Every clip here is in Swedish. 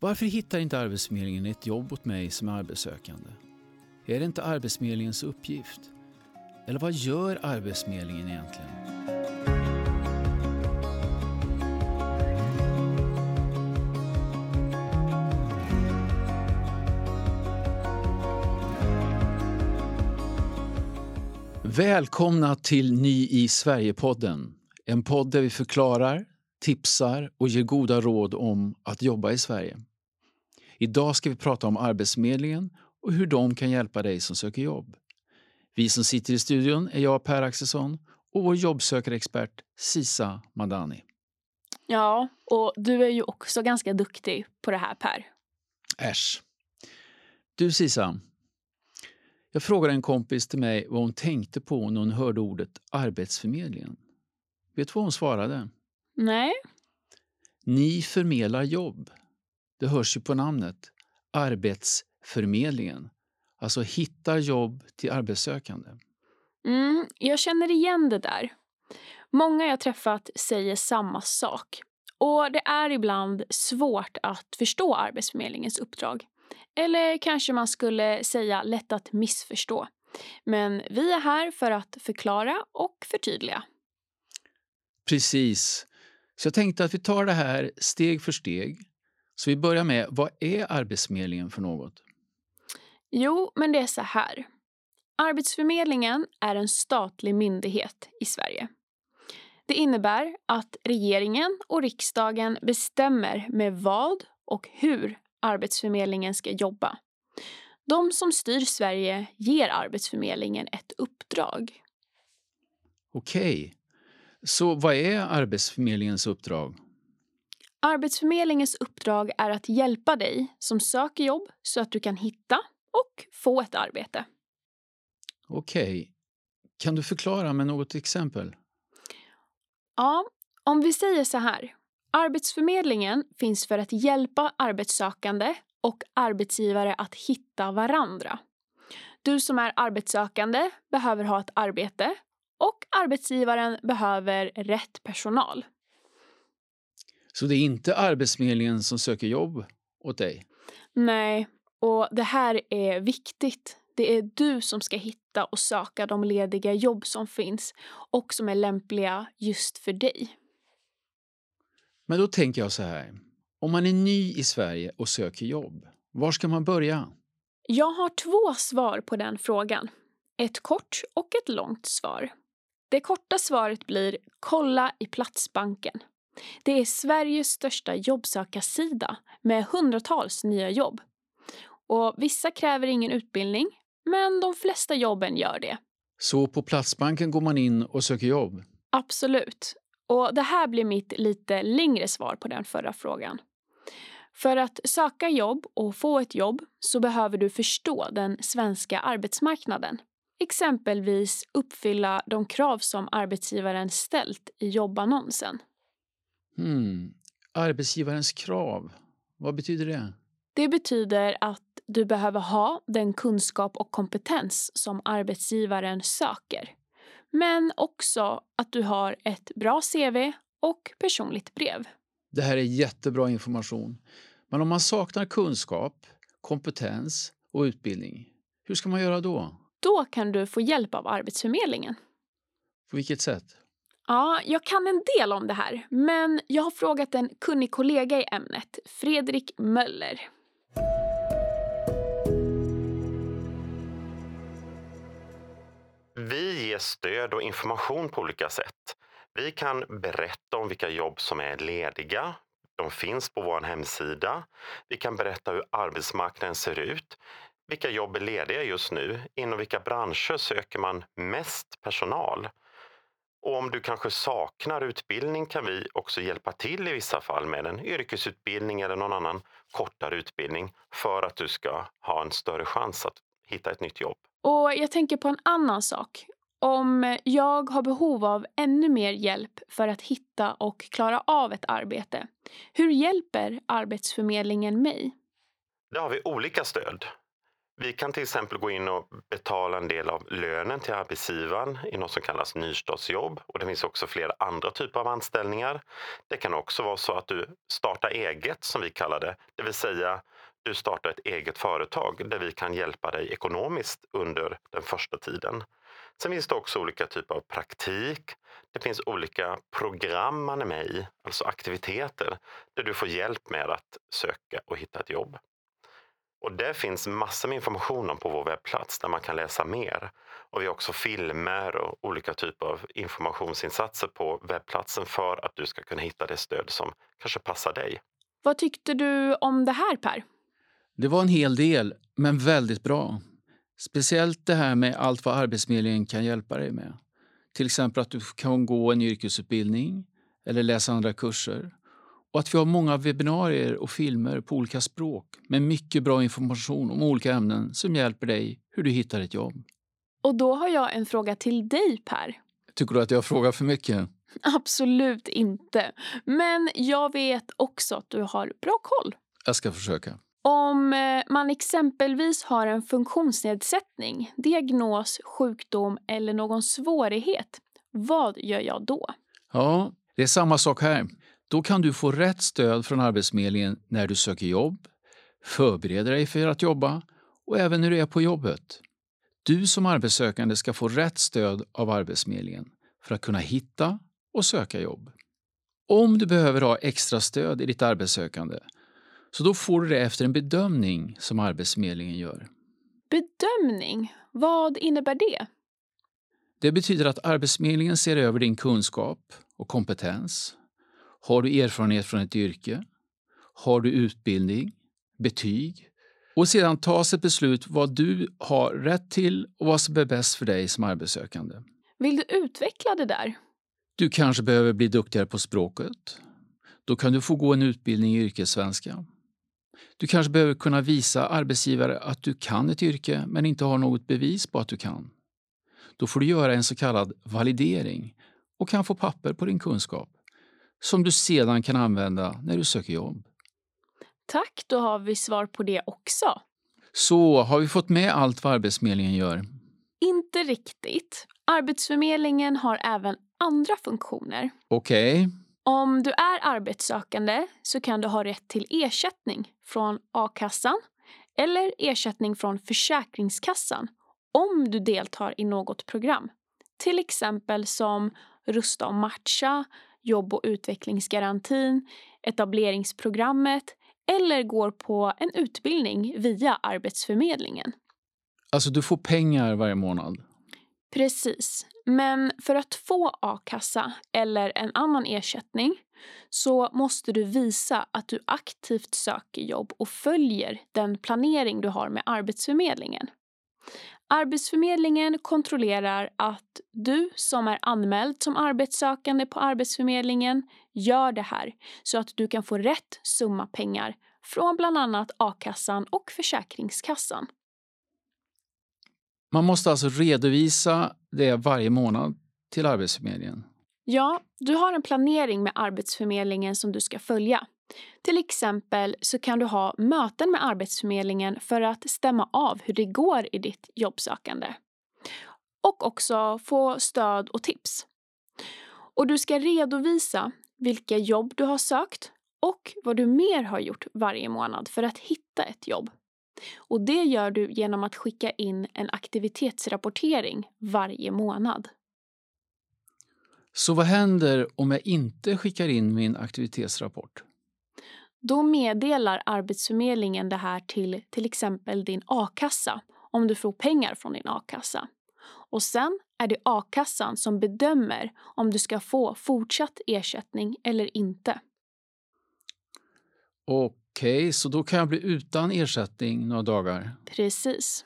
Varför hittar inte Arbetsförmedlingen ett jobb åt mig som är arbetssökande? Är det inte Arbetsförmedlingens uppgift? Eller vad gör Arbetsförmedlingen egentligen? Välkomna till Ny i Sverige-podden. En podd där vi förklarar, tipsar och ger goda råd om att jobba i Sverige. Idag ska vi prata om Arbetsförmedlingen och hur de kan hjälpa dig som söker jobb. Vi som sitter i studion är jag, Per Axelsson, och vår jobbsökarexpert Sisa Madani. Ja, och du är ju också ganska duktig på det här, Per. Äsch. Du Sisa, jag frågade en kompis till mig vad hon tänkte på när hon hörde ordet Arbetsförmedlingen. Vet du vad hon svarade? Nej. Ni förmedlar jobb. Det hörs ju på namnet. Arbetsförmedlingen. Alltså hittar jobb till arbetssökande. Mm, jag känner igen det där. Många jag träffat säger samma sak. Och det är ibland svårt att förstå Arbetsförmedlingens uppdrag. Eller kanske man skulle säga lätt att missförstå. Men vi är här för att förklara och förtydliga. Precis. Så jag tänkte att vi tar det här steg för steg. Så vi börjar med, vad är Arbetsförmedlingen för något? Jo, men det är så här. Arbetsförmedlingen är en statlig myndighet i Sverige. Det innebär att regeringen och riksdagen bestämmer med vad och hur Arbetsförmedlingen ska jobba. De som styr Sverige ger Arbetsförmedlingen ett uppdrag. Okej. Så vad är Arbetsförmedlingens uppdrag? Arbetsförmedlingens uppdrag är att hjälpa dig som söker jobb så att du kan hitta och få ett arbete. Okej. Kan du förklara med något exempel? Ja, om vi säger så här. Arbetsförmedlingen finns för att hjälpa arbetssökande och arbetsgivare att hitta varandra. Du som är arbetssökande behöver ha ett arbete och arbetsgivaren behöver rätt personal. Så det är inte Arbetsförmedlingen som söker jobb åt dig? Nej, och det här är viktigt. Det är du som ska hitta och söka de lediga jobb som finns och som är lämpliga just för dig. Men då tänker jag så här. Om man är ny i Sverige och söker jobb, var ska man börja? Jag har två svar på den frågan. Ett kort och ett långt svar. Det korta svaret blir kolla i Platsbanken. Det är Sveriges största jobbsökarsida med hundratals nya jobb. Och vissa kräver ingen utbildning, men de flesta jobben gör det. Så på Platsbanken går man in och söker jobb? Absolut. Och det här blir mitt lite längre svar på den förra frågan. För att söka jobb och få ett jobb så behöver du förstå den svenska arbetsmarknaden. Exempelvis uppfylla de krav som arbetsgivaren ställt i jobbannonsen. Hmm. Arbetsgivarens krav, vad betyder det? Det betyder att du behöver ha den kunskap och kompetens som arbetsgivaren söker. Men också att du har ett bra CV och personligt brev. Det här är jättebra information. Men om man saknar kunskap, kompetens och utbildning, hur ska man göra då? Då kan du få hjälp av Arbetsförmedlingen. På vilket sätt? Ja, jag kan en del om det här, men jag har frågat en kunnig kollega i ämnet, Fredrik Möller. Vi ger stöd och information på olika sätt. Vi kan berätta om vilka jobb som är lediga. De finns på vår hemsida. Vi kan berätta hur arbetsmarknaden ser ut. Vilka jobb är lediga just nu? Inom vilka branscher söker man mest personal? Och om du kanske saknar utbildning kan vi också hjälpa till i vissa fall med en yrkesutbildning eller någon annan kortare utbildning för att du ska ha en större chans att hitta ett nytt jobb. Och jag tänker på en annan sak. Om jag har behov av ännu mer hjälp för att hitta och klara av ett arbete, hur hjälper Arbetsförmedlingen mig? Där har vi olika stöd. Vi kan till exempel gå in och betala en del av lönen till arbetsgivaren i något som kallas nystartsjobb. Och det finns också flera andra typer av anställningar. Det kan också vara så att du startar eget, som vi kallar det. Det vill säga, du startar ett eget företag där vi kan hjälpa dig ekonomiskt under den första tiden. Sen finns det också olika typer av praktik. Det finns olika program man är med i, alltså aktiviteter, där du får hjälp med att söka och hitta ett jobb. Och det finns massor med information om på vår webbplats där man kan läsa mer. Och vi har också filmer och olika typer av informationsinsatser på webbplatsen för att du ska kunna hitta det stöd som kanske passar dig. Vad tyckte du om det här Per? Det var en hel del, men väldigt bra. Speciellt det här med allt vad Arbetsförmedlingen kan hjälpa dig med. Till exempel att du kan gå en yrkesutbildning eller läsa andra kurser. Och att vi har många webbinarier och filmer på olika språk med mycket bra information om olika ämnen som hjälper dig hur du hittar ett jobb. Och då har jag en fråga till dig Per. Tycker du att jag frågar för mycket? Absolut inte. Men jag vet också att du har bra koll. Jag ska försöka. Om eh, man exempelvis har en funktionsnedsättning, diagnos, sjukdom eller någon svårighet, vad gör jag då? Ja, det är samma sak här. Då kan du få rätt stöd från Arbetsförmedlingen när du söker jobb, förbereder dig för att jobba och även när du är på jobbet. Du som arbetssökande ska få rätt stöd av Arbetsförmedlingen för att kunna hitta och söka jobb. Om du behöver ha extra stöd i ditt arbetssökande så då får du det efter en bedömning som Arbetsförmedlingen gör. Bedömning, vad innebär det? Det betyder att Arbetsförmedlingen ser över din kunskap och kompetens. Har du erfarenhet från ett yrke? Har du utbildning? Betyg? Och sedan tas ett beslut vad du har rätt till och vad som är bäst för dig som arbetssökande. Vill du utveckla det där? Du kanske behöver bli duktigare på språket. Då kan du få gå en utbildning i yrkessvenska. Du kanske behöver kunna visa arbetsgivare att du kan ett yrke men inte har något bevis på att du kan. Då får du göra en så kallad validering och kan få papper på din kunskap som du sedan kan använda när du söker jobb. Tack, då har vi svar på det också. Så, har vi fått med allt vad Arbetsförmedlingen gör? Inte riktigt. Arbetsförmedlingen har även andra funktioner. Okej. Okay. Om du är arbetssökande så kan du ha rätt till ersättning från a-kassan eller ersättning från Försäkringskassan om du deltar i något program. Till exempel som Rusta och matcha, jobb och utvecklingsgarantin, etableringsprogrammet eller går på en utbildning via Arbetsförmedlingen. Alltså du får pengar varje månad? Precis. Men för att få a-kassa eller en annan ersättning så måste du visa att du aktivt söker jobb och följer den planering du har med Arbetsförmedlingen. Arbetsförmedlingen kontrollerar att du som är anmäld som arbetssökande på Arbetsförmedlingen gör det här så att du kan få rätt summa pengar från bland annat a-kassan och Försäkringskassan. Man måste alltså redovisa det varje månad till Arbetsförmedlingen? Ja, du har en planering med Arbetsförmedlingen som du ska följa. Till exempel så kan du ha möten med Arbetsförmedlingen för att stämma av hur det går i ditt jobbsökande. Och också få stöd och tips. Och du ska redovisa vilka jobb du har sökt och vad du mer har gjort varje månad för att hitta ett jobb. Och det gör du genom att skicka in en aktivitetsrapportering varje månad. Så vad händer om jag inte skickar in min aktivitetsrapport? Då meddelar Arbetsförmedlingen det här till till exempel din a-kassa om du får pengar från din a-kassa. Och sen är det a-kassan som bedömer om du ska få fortsatt ersättning eller inte. Okej, okay, så då kan jag bli utan ersättning några dagar? Precis.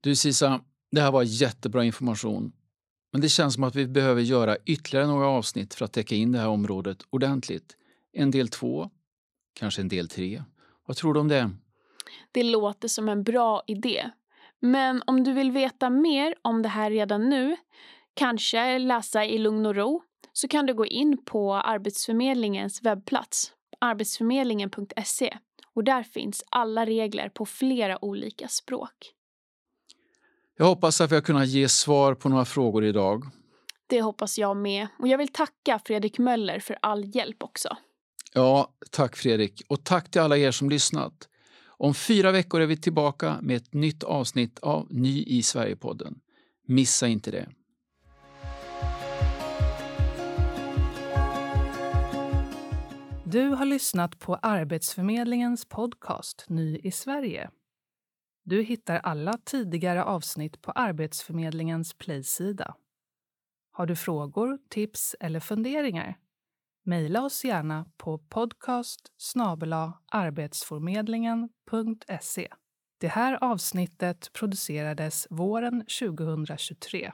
Du Sisa, det här var jättebra information. Men det känns som att vi behöver göra ytterligare några avsnitt för att täcka in det här området ordentligt. En del två, kanske en del tre. Vad tror du om det? Det låter som en bra idé. Men om du vill veta mer om det här redan nu, kanske läsa i lugn och ro, så kan du gå in på Arbetsförmedlingens webbplats arbetsförmedlingen.se och där finns alla regler på flera olika språk. Jag hoppas att vi har kunnat ge svar på några frågor idag. Det hoppas jag med. Och jag vill tacka Fredrik Möller för all hjälp också. Ja, tack Fredrik. Och tack till alla er som lyssnat. Om fyra veckor är vi tillbaka med ett nytt avsnitt av Ny i Sverige-podden. Missa inte det. Du har lyssnat på Arbetsförmedlingens podcast Ny i Sverige. Du hittar alla tidigare avsnitt på Arbetsförmedlingens Playsida. Har du frågor, tips eller funderingar? Mejla oss gärna på podcast arbetsförmedlingen.se. Det här avsnittet producerades våren 2023.